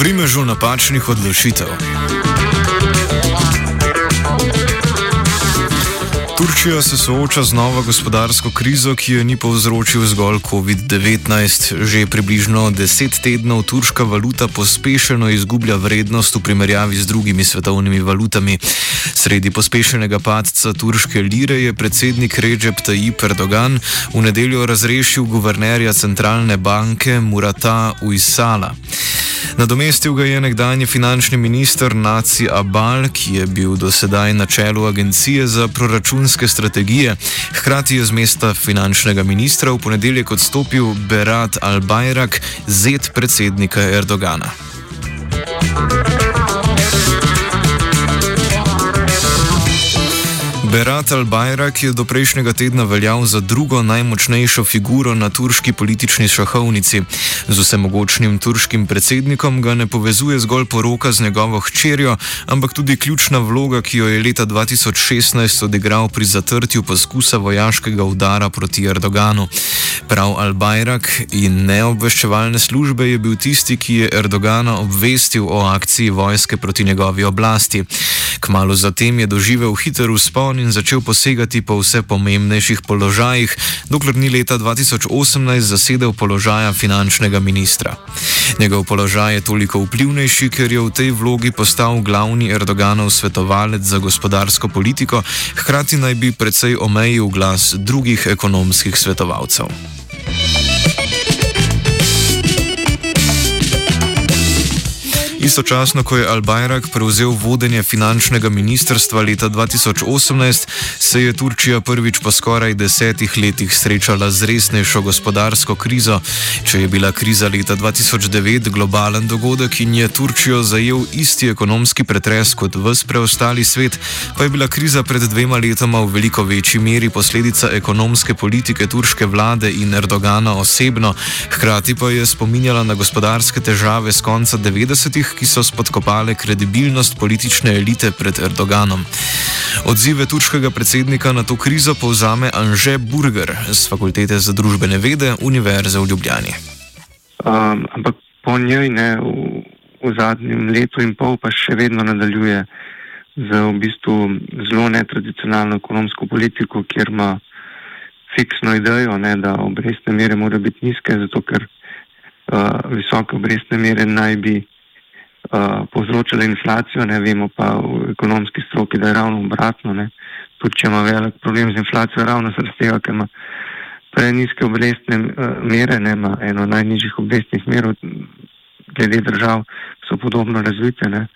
Primežu napačnih odločitev. Turčija se sooča z novo gospodarsko krizo, ki jo ni povzročil zgolj COVID-19. Že približno deset tednov turška valuta pospešeno izgublja vrednost v primerjavi z drugimi svetovnimi valutami. Sredi pospešenega padca turške lire je predsednik Recep Tayyip Erdogan v nedeljo razrešil guvernerja centralne banke Murata Uysala. Nadomestil ga je nekdanji finančni minister Naci Abal, ki je bil do sedaj na čelu Agencije za proračunske strategije. Hkrati je z mesta finančnega ministra v ponedeljek odstopil Berat Al-Bajrak, zet predsednika Erdogana. Berat al-Bajrak je do prejšnjega tedna veljal za drugo najmočnejšo figuro na turški politični šahovnici. Z vsemogočnim turškim predsednikom ga ne povezuje zgolj poroka z njegovo hčerjo, ampak tudi ključna vloga, ki jo je leta 2016 odigral pri zatrtju poskusa vojaškega udara proti Erdoganu. Prav al-Bajrak in neobveščevalne službe je bil tisti, ki je Erdogana obvestil o akciji vojske proti njegovi oblasti. Kmalo zatem je doživel hiter uspon in začel posegati po vse pomembnejših položajih, dokler ni leta 2018 zasedel položaja finančnega ministra. Njegov položaj je toliko vplivnejši, ker je v tej vlogi postal glavni Erdoganov svetovalec za gospodarsko politiko, hkrati naj bi precej omejil glas drugih ekonomskih svetovalcev. Istočasno, ko je Al-Bajrak prevzel vodenje finančnega ministrstva leta 2018, se je Turčija prvič po skoraj desetih letih srečala z resnejšo gospodarsko krizo. Če je bila kriza leta 2009 globalen dogodek in je Turčijo zajel isti ekonomski pretres kot vse preostali svet, pa je bila kriza pred dvema letoma v veliko večji meri posledica ekonomske politike turške vlade in Erdogana osebno, hkrati pa je spominjala na gospodarske težave z konca 90-ih ki so spodkopale kredibilnost politične elite pred Erdoganom. Odzive turškega predsednika na to krizo povzame Anže Burger z Fakultete za družbene vede Univerze v Ljubljani. Um, ampak po njej ne, v, v zadnjem letu in pol pa še vedno nadaljuje z v bistvu zelo netradicionalno ekonomsko politiko, kjer ima fiksno idejo, ne, da obrestne mere morajo biti nizke, zato ker uh, visoke obrestne mere naj bi uh, povzročale inflacijo, ne vemo pa v ekonomski stroki, da je ravno obratno. Ne. Če ima velik problem z inflacijo, ravno zaradi tega, ker ima preniske obrestne uh, mere, ne ima eno najnižjih obrestnih mer, glede držav, so podobno razvite. Ne.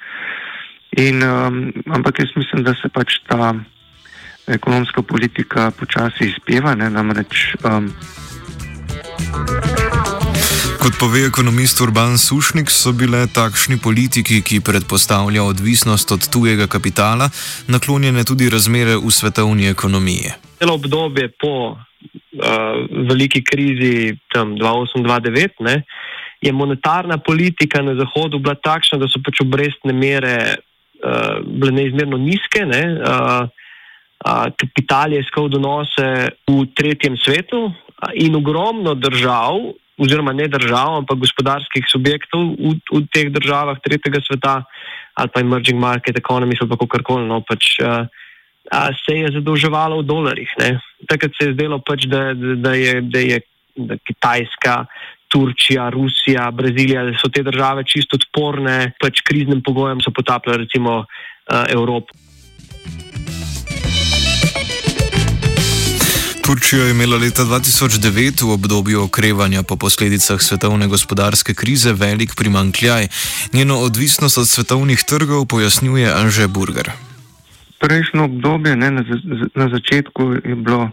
In, um, ampak jaz mislim, da se pač ta ekonomska politika počasi izpeva, ne, namreč. Um, Kot pove ekonomist Urban Sušnik, so bile takšni politiki, ki predpostavlja odvisnost od tujega kapitala, naklonjene tudi razmere v svetovni ekonomiji. Celo obdobje po uh, veliki krizi 2008-2009 je monetarna politika na Zahodu bila takšna, da so pač obrestne mere uh, bile neizmerno nizke. Ne? Uh, uh, kapital je iskal donose v tretjem svetu in ogromno držav oziroma ne držav, ampak gospodarskih subjektov v, v teh državah tretjega sveta ali pa emerging market economies ali kako koli. No, pač, uh, se je zadolževalo v dolarjih. Ne. Takrat se je zdelo, pač, da, da, da, je, da je da Kitajska, Turčija, Rusija, Brazilija, da so te države čisto odporne, pač kriznim pogojem so potapljali recimo a, Evropo. Turčija je imela leta 2009 v obdobju okrevanja po posledicah svetovne gospodarske krize velik primankljaj. Njeno odvisnost od svetovnih trgov pojasnjuje Anže Burger. Prejšnjo obdobje, ne, na, na začetku je, bilo,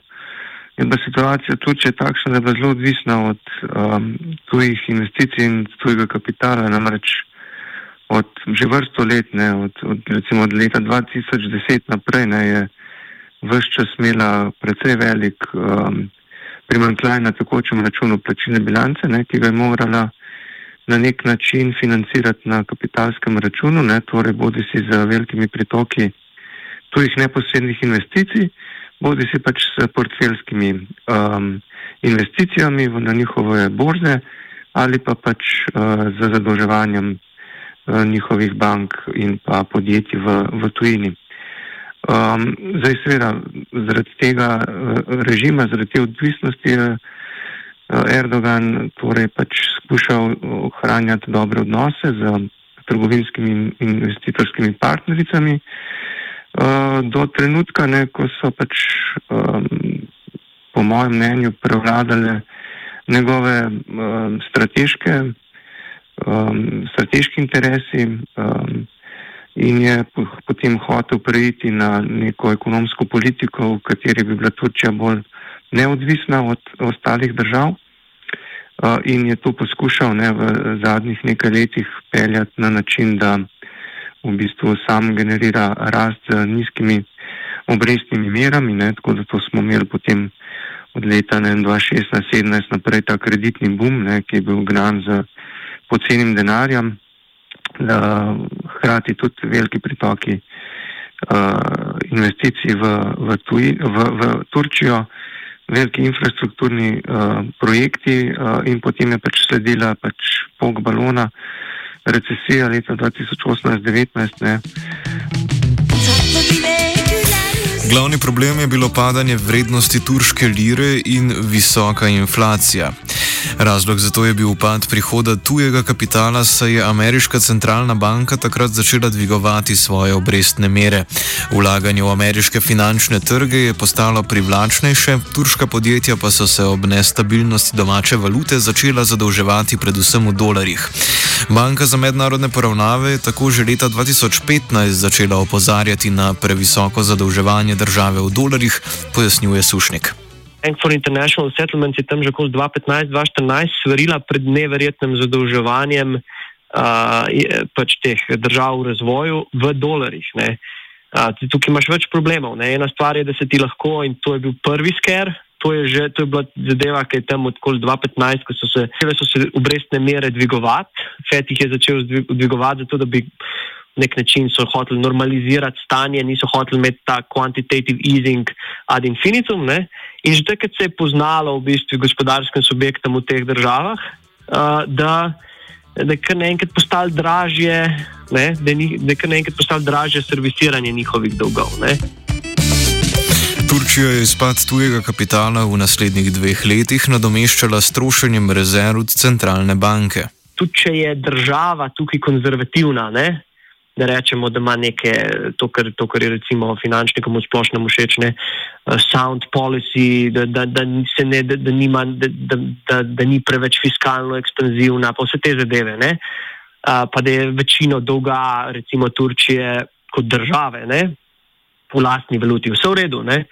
je bila situacija Turčije takšna, da je bila zelo odvisna od um, tujih investicij in tujega kapitala. Namreč od že vrsto let, ne, od, od, recimo od leta 2010 naprej, ne, je vse čas imela precej velik um, primankljaj na tekočem računu plačilne bilance, ne, ki ga je morala na nek način financirati na kapitalskem računu, ne, torej bodi si z velikimi pritoki tujih neposrednih investicij, bodi si pač s portfeljskimi um, investicijami na njihove borze ali pa pač uh, z zadolževanjem uh, njihovih bank in pa podjetij v, v tujini. Um, zdaj, seveda, zaradi tega uh, režima, zaradi te odvisnosti je uh, Erdogan torej pač skušal ohranjati dobre odnose z trgovinskimi in investitorskimi partnericami uh, do trenutka, ne, ko so pač, um, po mojem mnenju, prevladale njegove um, strateške, um, strateški interesi. Um, in je potem hotel preiti na neko ekonomsko politiko, v kateri bi bila Turčija bolj neodvisna od ostalih držav. In je to poskušal ne, v zadnjih nekaj letih peljati na način, da v bistvu sam generira rast z nizkimi obrestnimi merami. Ne, tako da to smo imeli potem od leta 2016-2017 naprej ta kreditni boom, ne, ki je bil gnan z pocenim denarjem hkrati tudi veliki pritoki uh, investicij v, v, tuji, v, v Turčijo, veliki infrastrukturni uh, projekti uh, in potem je pač sledila pač pok balona, recesija leta 2018-2019. Glavni problem je bilo padanje vrednosti turške lire in visoka inflacija. Razlog za to je bil upad prihoda tujega kapitala, saj je ameriška centralna banka takrat začela dvigovati svoje obrestne mere. Vlaganje v ameriške finančne trge je postalo privlačnejše, turška podjetja pa so se ob nestabilnosti domače valute začela zadolževati predvsem v dolarjih. Banka za mednarodne poravnave je tako že leta 2015 začela opozarjati na previsoko zadolževanje države v dolarjih, pojasnjuje Sušnik. Bank for International Settlements je tam že okoli 2015-2014 svarila pred neverjetnim zadolževanjem uh, pač teh držav v razvoju v dolarjih. Uh, tukaj imaš več problemov. Ne? Ena stvar je, da se ti lahko, in to je bil prvi sker, to je, že, to je bila zadeva, ki je tam odkoli 2015, ko so se, so se obrestne mere dvigovati. FED jih je začel dvigovati, zato da bi nek način so hoteli normalizirati stanje, niso hoteli imeti ta quantitative easing ad infinitum. Ne? In že takrat se je poznalo v bistvu gospodarskim subjektom v teh državah, uh, da, da je kar naenkrat postalo dražje, ne, da je kar naenkrat postalo dražje servisiranje njihovih dolgov. Ne. Turčija je izpad tujega kapitala v naslednjih dveh letih nadomeščala s trošenjem rezerv centralne banke. Tudi če je država tukaj konzervativna, ne, da rečemo, da ima neke, to, kar, to, kar je recimo finančnikom v splošnem všečne, uh, sound policy, da, da, da, ne, da, da, nima, da, da, da, da ni preveč fiskalno ekspanzivna, pa vse te zadeve. Uh, pa da je večino dolga, recimo Turčije, kot države, ne? v lastni valuti, vse v redu. Ne?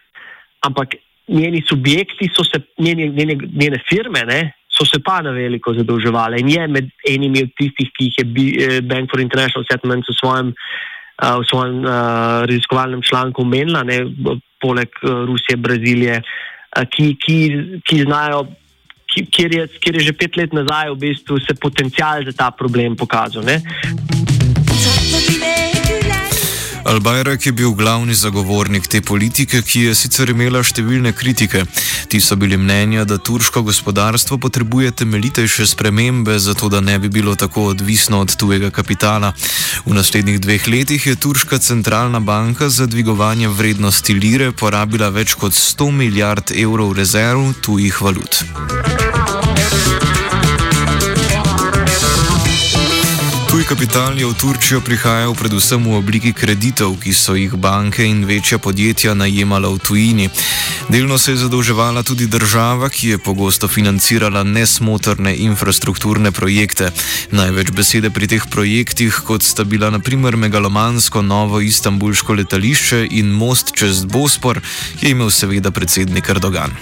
Ampak njeni subjekti so se, njene, njene, njene firme, ne? So se pa na veliko zadolževali in je med enimi od tistih, ki jih je eh, Bank for International Settlements v svojem, uh, v svojem uh, raziskovalnem članku omenila, poleg Rusije, Brazilije, ki, ki, ki znajo. Kjer je, kjer je že pet let nazaj v bistvu se potencial za ta problem pokazal. Ne? Albajrak je bil glavni zagovornik te politike, ki je sicer imela številne kritike. Ti so bili mnenja, da turško gospodarstvo potrebuje temeljitejše spremembe, zato da ne bi bilo tako odvisno od tujega kapitala. V naslednjih dveh letih je turška centralna banka za dvigovanje vrednosti lire porabila več kot 100 milijard evrov rezerv tujih valut. Tuj kapital je v Turčijo prihajal predvsem v obliki kreditov, ki so jih banke in večja podjetja najemala v tujini. Delno se je zadolževala tudi država, ki je pogosto financirala nesmotrne infrastrukturne projekte. Največ besede pri teh projektih, kot sta bila naprimer megalomansko novo istambulsko letališče in most čez Bospor, je imel seveda predsednik Erdogan.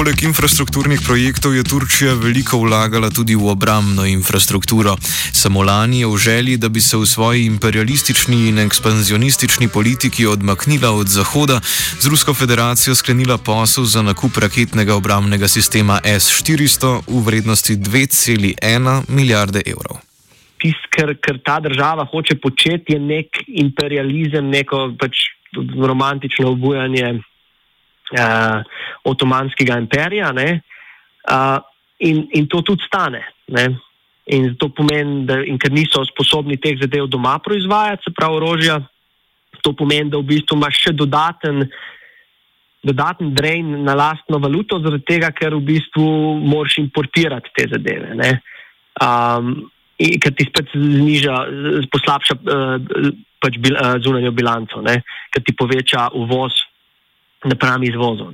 Poleg infrastrukturnih projektov je Turčija veliko vlagala tudi v obramno infrastrukturo. Samo lani je v želji, da bi se v svoji imperialistični in ekspanzionistični politiki odmaknila od Zahoda, z Rusko federacijo sklenila posel za nakup raketnega obramnega sistema S-400 v vrednosti 2,1 milijarde evrov. Tist, kar, kar ta država hoče početi, je nek imperializem, neko pač romantično obujanje uh, Otomanskega imperija, uh, in, in to tudi stane. Ne? In to pomeni, da ker niso sposobni teh zadev doma proizvajati, se pravi orožja, to pomeni, da v bistvu imaš še dodaten, dodaten drain na lastno valuto, zaradi tega, ker v bistvu moraš importirati te zadeve. Um, in, ker ti spet zniža, poslabša uh, pač bil, uh, zunanjo bilanco, ne? ker ti poveča uvoz napram izvozu.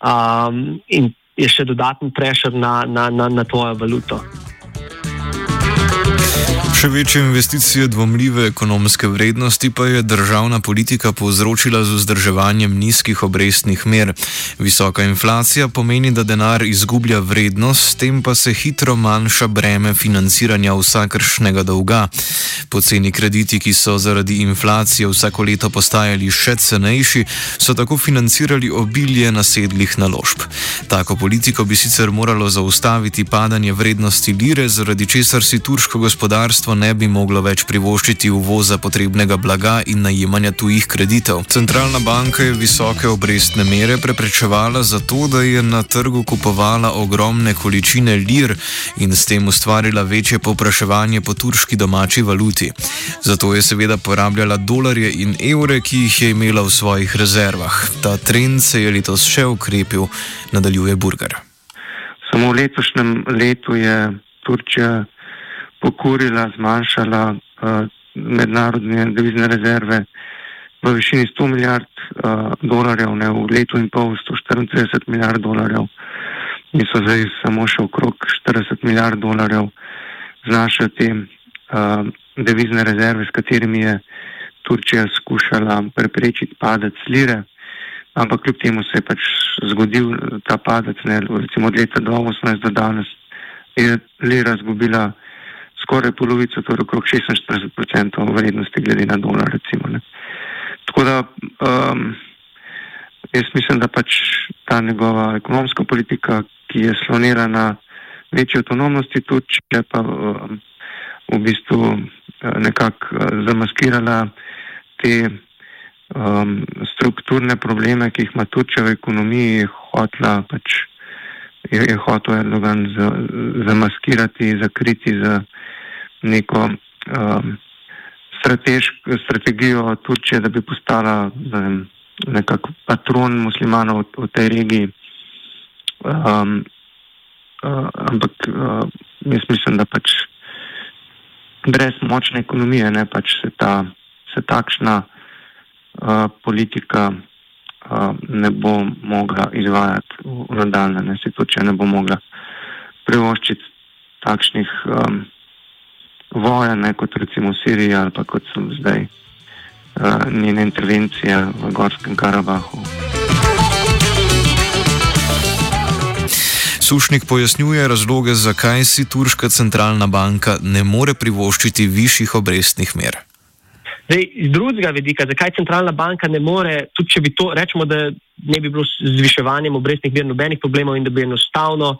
Um, in je še dodaten prešer na, na, na, na tvojo valuto. Še večje investicije dvomljive ekonomske vrednosti pa je državna politika povzročila z vzdrževanjem nizkih obrestnih mer. Visoka inflacija pomeni, da denar izgublja vrednost, s tem pa se hitro manjša breme financiranja vsakršnega dolga. Poceni krediti, ki so zaradi inflacije vsako leto postajali še cenejši, so tako financirali obilje nasedlih naložb. Tako politiko bi sicer moralo zaustaviti padanje vrednosti lire, zaradi česar si turško gospodarstvo gospodarstvo ne bi moglo več privoščiti uvoza potrebnega blaga in najemanja tujih kreditov. Centralna banka je visoke obrestne mere preprečevala zato, da je na trgu kupovala ogromne količine lir in s tem ustvarila večje popraševanje po turški domači valuti. Zato je seveda porabljala dolarje in evre, ki jih je imela v svojih rezervah. Ta trend se je letos še ukrepil, nadaljuje Burger. Samo v letošnjem letu je Turčija pokurila, zmanjšala uh, mednarodne devizne rezerve v višini 100 milijard uh, dolarjev, ne, v letu in pol 134 milijard dolarjev. In so zdaj samo še okrog 40 milijard dolarjev znašajo te uh, devizne rezerve, s katerimi je Turčija skušala preprečiti padec lire, ampak kljub temu se je pač zgodil ta padec, ne, recimo od leta 2018 do danes je lira zgubila skoraj polovico, torej okrog 46% vrednosti glede na dolar. Recimo, Tako da um, jaz mislim, da pač ta njegova ekonomska politika, ki je slonira na večji avtonomnosti, tudi če pa um, v bistvu uh, nekako uh, zamaskirala te um, strukturne probleme, ki jih ima Turčija v ekonomiji, hotla pač. Je, je hotel Erdogan zamaskirati, zakriti za neko um, strategijo Turčije, da bi postala vem, nekako patron muslimanov v, v tej regiji. Um, uh, ampak uh, jaz mislim, da pač brez močne ekonomije ne, pač se, ta, se takšna uh, politika uh, ne bo mogla izvajati v, v nadaljne. Ne, se Turčija ne bo mogla privoščiti takšnih um, vojne, kot recimo v Siriji ali pa kot so zdaj uh, njene intervencije v Gorskem Karabahu. Sušnik pojasnjuje razloge, zakaj si turška centralna banka ne more privoščiti višjih obrestnih mer. Zdaj, iz drugega vidika, zakaj centralna banka ne more, tudi če bi to rečemo, da ne bi bilo z zviševanjem obrestnih mer nobenih problemov in da bi enostavno,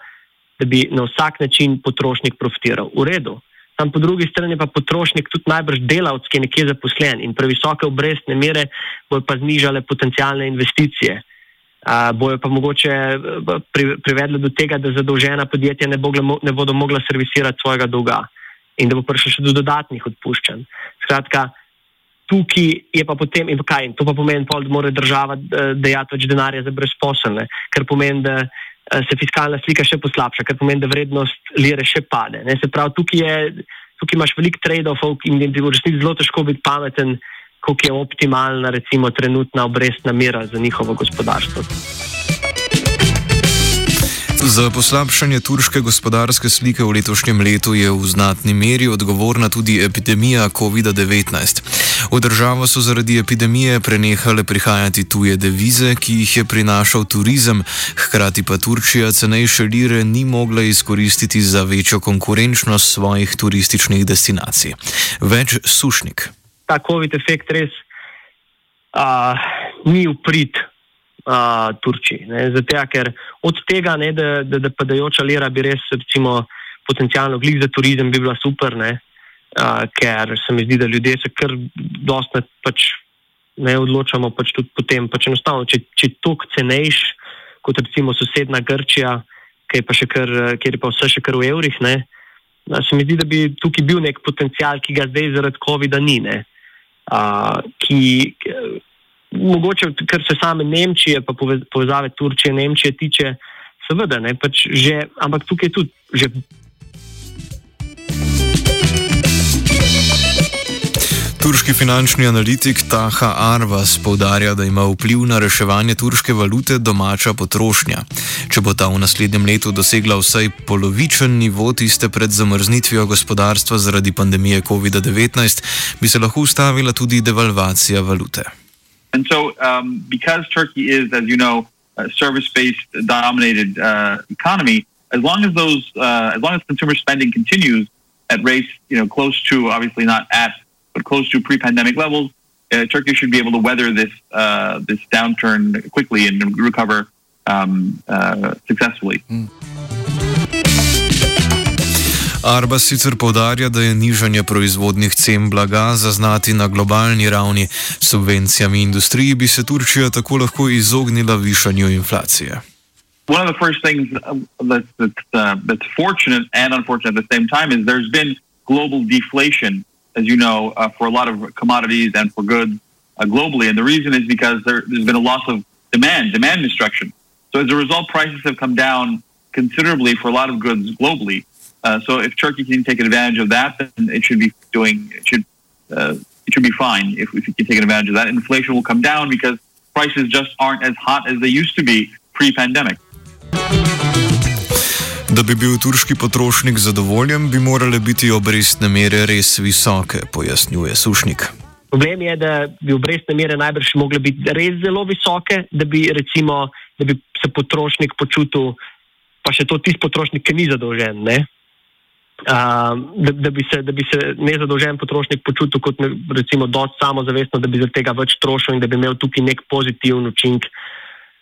da bi na vsak način potrošnik profitiral. V redu, Sam po drugi strani pa potrošnik tudi najbrž delavc, ki je nekje zaposlen in previsoke obrestne mere bojo pa znižale potencijalne investicije. Uh, bojo pa mogoče pri, privedle do tega, da zadolžena podjetja ne, bogle, ne bodo mogla servisirati svojega dolga in da bo prišlo še do dodatnih odpuščanj. Skratka, tukaj je pa potem in kaj, in to pa pomeni, pol, da mora država dejati več denarja za brezposelne, kar pomeni, da se fiskalna slika še poslabša, kar pomeni, da vrednost lire še pade. Ne? Se pravi, tukaj, je, tukaj imaš veliko trade-offov in ti bo resnici zelo težko biti pameten, koliko je optimalna recimo trenutna obrestna mera za njihovo gospodarstvo. Za poslabšanje turške gospodarske slike v letošnjem letu je v znatni meri odgovorna tudi epidemija COVID-19. V državo so zaradi epidemije prenehale prihajati tuje devize, ki jih je prinašal turizem, hkrati pa Turčija cenejše lire ni mogla izkoristiti za večjo konkurenčnost svojih turističnih destinacij. Več sušnik. Ta COVID efekt res uh, ni uprit uh, Turčiji. Zato, ker od tega, ne, da, da, da padajoča lira bi res, recimo, potencijalno glik za turizem, bi bila super, ne, uh, ker se mi zdi, da ljudje se kar dosta pač ne odločamo. Pač tudi potem, pač enostavno, če, če tok cenejš kot recimo sosedna Grčija, kjer je, kar, kjer je pa vse še kar v evrih. Ne, Se mi zdi, da bi tukaj bil nek potencial, ki ga zdaj zaradi COVID-a ni. Uh, ki, mogoče, kar se same Nemčije, pa povezave Turčije in Nemčije tiče, seveda ne, pač že, ampak tukaj je tudi že. Turški finančni analitik Taha Arvas povdarja, da ima vpliv na reševanje turške valute domača potrošnja. Če bo ta v naslednjem letu dosegla vsaj polovičen nivo tiste pred zamrznitvijo gospodarstva zaradi pandemije COVID-19, bi se lahko ustavila tudi devalvacija valute. And so, um, because Turkey is, as you know, a service-based dominated uh, economy, as long as those, uh, as long as consumer spending continues at rates, you know, close to, obviously not at, but close to pre-pandemic levels, uh, Turkey should be able to weather this uh, this downturn quickly and recover um, uh, successfully. Mm. Arbas sicer povdarja, da je nižanje proizvodnih cen blaga zaznati na globalni ravni. S subvencijami industriji bi se Turčija tako lahko izognila višanju inflacije. One of the first things that, that, uh, that's fortunate and unfortunate at the same time is there's been global deflation, as you know, uh, for a lot of commodities and for goods uh, globally. And the reason is because there, there's been a loss of demand, demand destruction. So as a result, prices have come down considerably for a lot of goods globally. Uh, so if Turkey can take advantage of that, then it should be doing it should uh, it should be fine if, if it can take advantage of that. Inflation will come down because prices just aren't as hot as they used to be pre-pandemic. Da bi bil turški potrošnik zadovoljen, bi morale biti obrestne mere res visoke, pojasnjuje Sušnik. Problem je, da bi obrestne mere najbrž mogle biti res zelo visoke, da bi, recimo, da bi se potrošnik počutil, pa še to tisti potrošnik, ki ni zadolžen. Ne? Da, da, bi se, da bi se nezadolžen potrošnik počutil kot recimo dosti samozavestno, da bi zaradi tega več trošil in da bi imel tukaj nek pozitiven učinek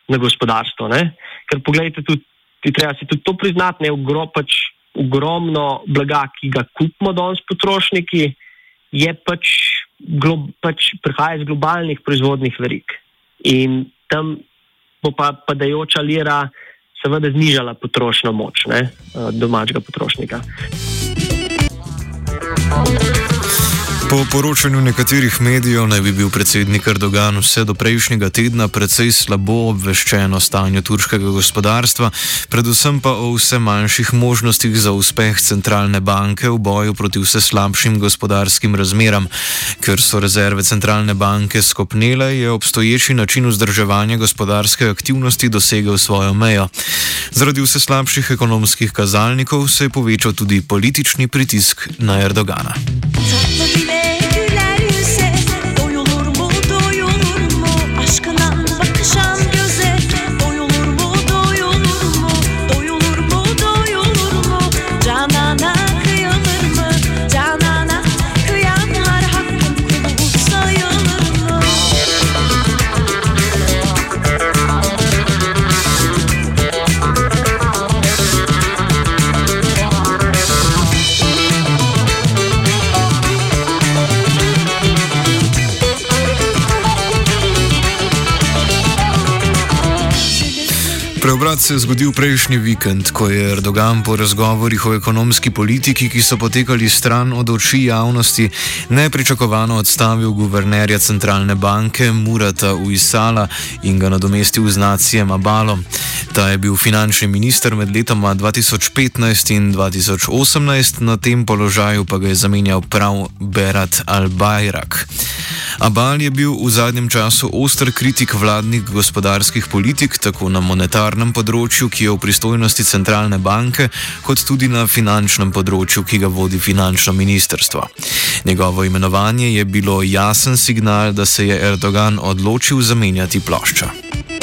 na gospodarstvo. Ne? Ker pogledajte, tudi, ti treba si tudi to priznati, ne ugro, pač ogromno blaga, ki ga kupimo danes potrošniki, je pač, glo, pač prihaja iz globalnih proizvodnih verik. In tam bo pa padajoča lira seveda znižala potrošno moč ne, eh, domačega potrošnika. Po poročanju nekaterih medijev naj bi bil predsednik Erdogan vse do prejšnjega tedna precej slabo obveščen o stanju turškega gospodarstva, predvsem pa o vse manjših možnostih za uspeh centralne banke v boju proti vse slabšim gospodarskim razmeram. Ker so rezerve centralne banke skopnele, je obstoječi način vzdrževanja gospodarske aktivnosti dosegel svojo mejo. Zaradi vse slabših ekonomskih kazalnikov se je povečal tudi politični pritisk na Erdogana. Preobrat se je zgodil prejšnji vikend, ko je Erdogan po razgovorih o ekonomski politiki, ki so potekali stran od oči javnosti, nepričakovano odstavil guvernerja centralne banke Murata Uisala in ga nadomestil z nacijem Abalo. Ta je bil finančni minister med letoma 2015 in 2018, na tem položaju pa ga je zamenjal prav Berat Al-Bajrak. Abal je bil v zadnjem času oster kritik vladnih gospodarskih politik, tako na monetarnem področju, ki je v pristojnosti centralne banke, kot tudi na finančnem področju, ki ga vodi finančno ministrstvo. Njegovo imenovanje je bilo jasen signal, da se je Erdogan odločil zamenjati ploščo.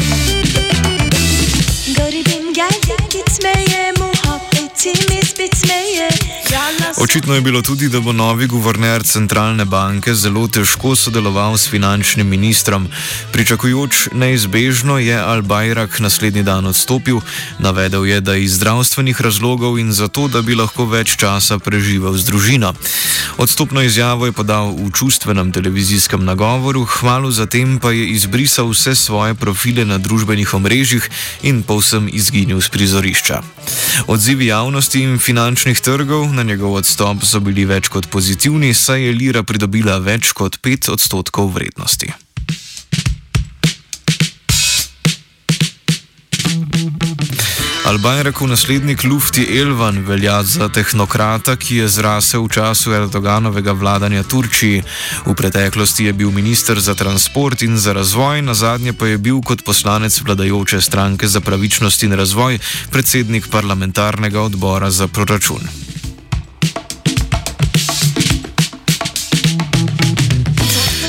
Očitno je bilo tudi, da bo novi guverner centralne banke zelo težko sodeloval s finančnim ministrom. Pričakujoč neizbežno je Al-Bajrak naslednji dan odstopil, navedel je, da iz zdravstvenih razlogov in zato, da bi lahko več časa preživel z družino. Odstopno izjavo je podal v čustvenem televizijskem nagovoru, hmalo zatem pa je izbrisal vse svoje profile na družbenih omrežjih in povsem izginil z prizorišča. Odzivi javnosti in finančnih trgov na njegov odstop so bili več kot pozitivni, saj je lira pridobila več kot 5 odstotkov vrednosti. Albajrekov naslednik Lufti Elvan velja za tehnokrata, ki je zrasel v času Erdoganovega vladanja Turčiji. V preteklosti je bil minister za transport in za razvoj, na zadnje pa je bil kot poslanec vladajoče stranke za pravičnost in razvoj predsednik parlamentarnega odbora za proračun.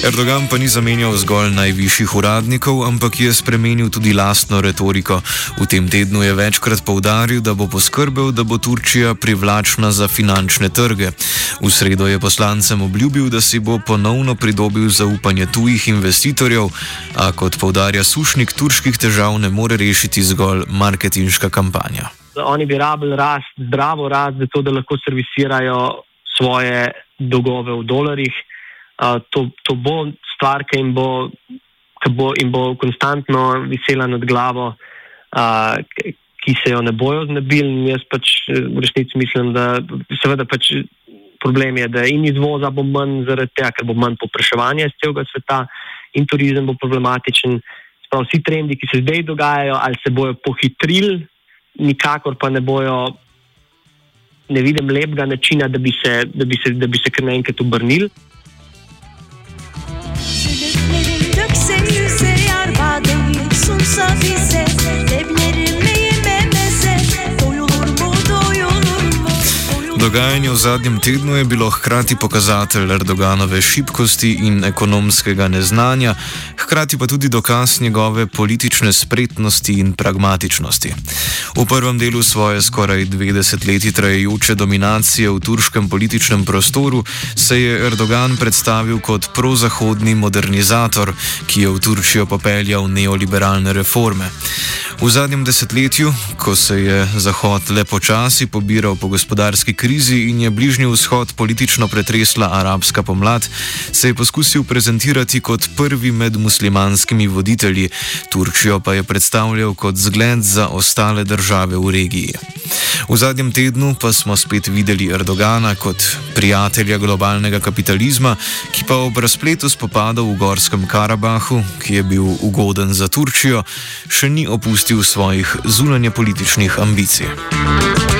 Erdogan pa ni zamenjal zgolj najvišjih uradnikov, ampak je spremenil tudi lastno retoriko. V tem tednu je večkrat povdaril, da bo poskrbel, da bo Turčija privlačna za finančne trge. V sredo je poslancem obljubil, da si bo ponovno pridobil zaupanje tujih investitorjev, a kot povdarja sušnik, turških težav ne more rešiti zgolj marketinška kampanja. Oni bi rabili rast, zdravo rast, zato da lahko servisirajo svoje dolgove v dolarjih. Uh, to, to bo stvar, ki jim bo, ki bo, jim bo konstantno visela nad glavo, uh, ki se jo ne bojo znebili. In jaz pač v resnici mislim, da seveda pač problem je, da in izvoza bo manj zaradi tega, ker bo manj popraševanja iz celega sveta in turizem bo problematičen. Sprav, vsi trendi, ki se zdaj dogajajo, ali se bojo pohitrili, nikakor pa ne bojo. Ne vidim lepega načina, da bi se, da bi se, da bi se kar naenkrat obrnili. sans cesse. Dogajanje v zadnjem tednu je bilo hkrati pokazatelj Erdoganove šibkosti in ekonomskega neznanja, hkrati pa tudi dokaz njegove politične spretnosti in pragmatičnosti. V prvem delu svoje skoraj 20 leti trajajoče dominacije v turškem političnem prostoru se je Erdogan predstavil kot prozahodni modernizator, ki je v Turčijo popeljal neoliberalne reforme. V zadnjem desetletju, ko se je Zahod le počasi pobiral po gospodarski krizi in je Bližnji vzhod politično pretresla arabska pomlad, se je poskusil prezentirati kot prvi med muslimanskimi voditelji, Turčijo pa je predstavljal kot zgled za ostale države v regiji. V zadnjem tednu pa smo spet videli Erdogana kot prijatelja globalnega kapitalizma, ki pa ob razpletu spopadov v Gorskem Karabahu, ki je bil ugoden za Turčijo, še ni opustil svojih zunanje političnih ambicij.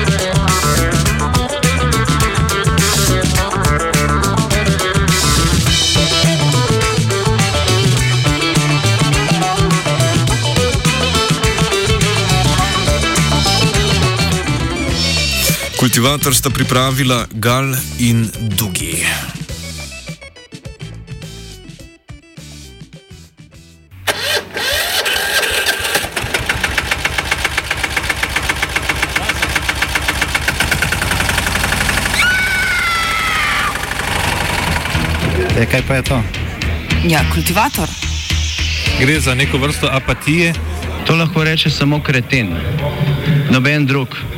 Kultivator sta pripravila Gal in Dugi. E, kaj pa je to? Ja, kultivator. Gre za neko vrsto apatije. To lahko reče samo kreten, noben drug.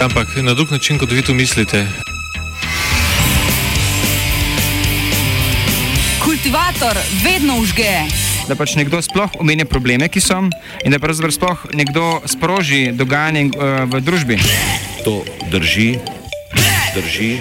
Ampak na drug način, kot vi to mislite. Kultivator vedno užge. Da pač nekdo sploh omenja probleme, ki so, in da pravzaprav sploh nekdo sproži dogajanje uh, v družbi. To drži, drži,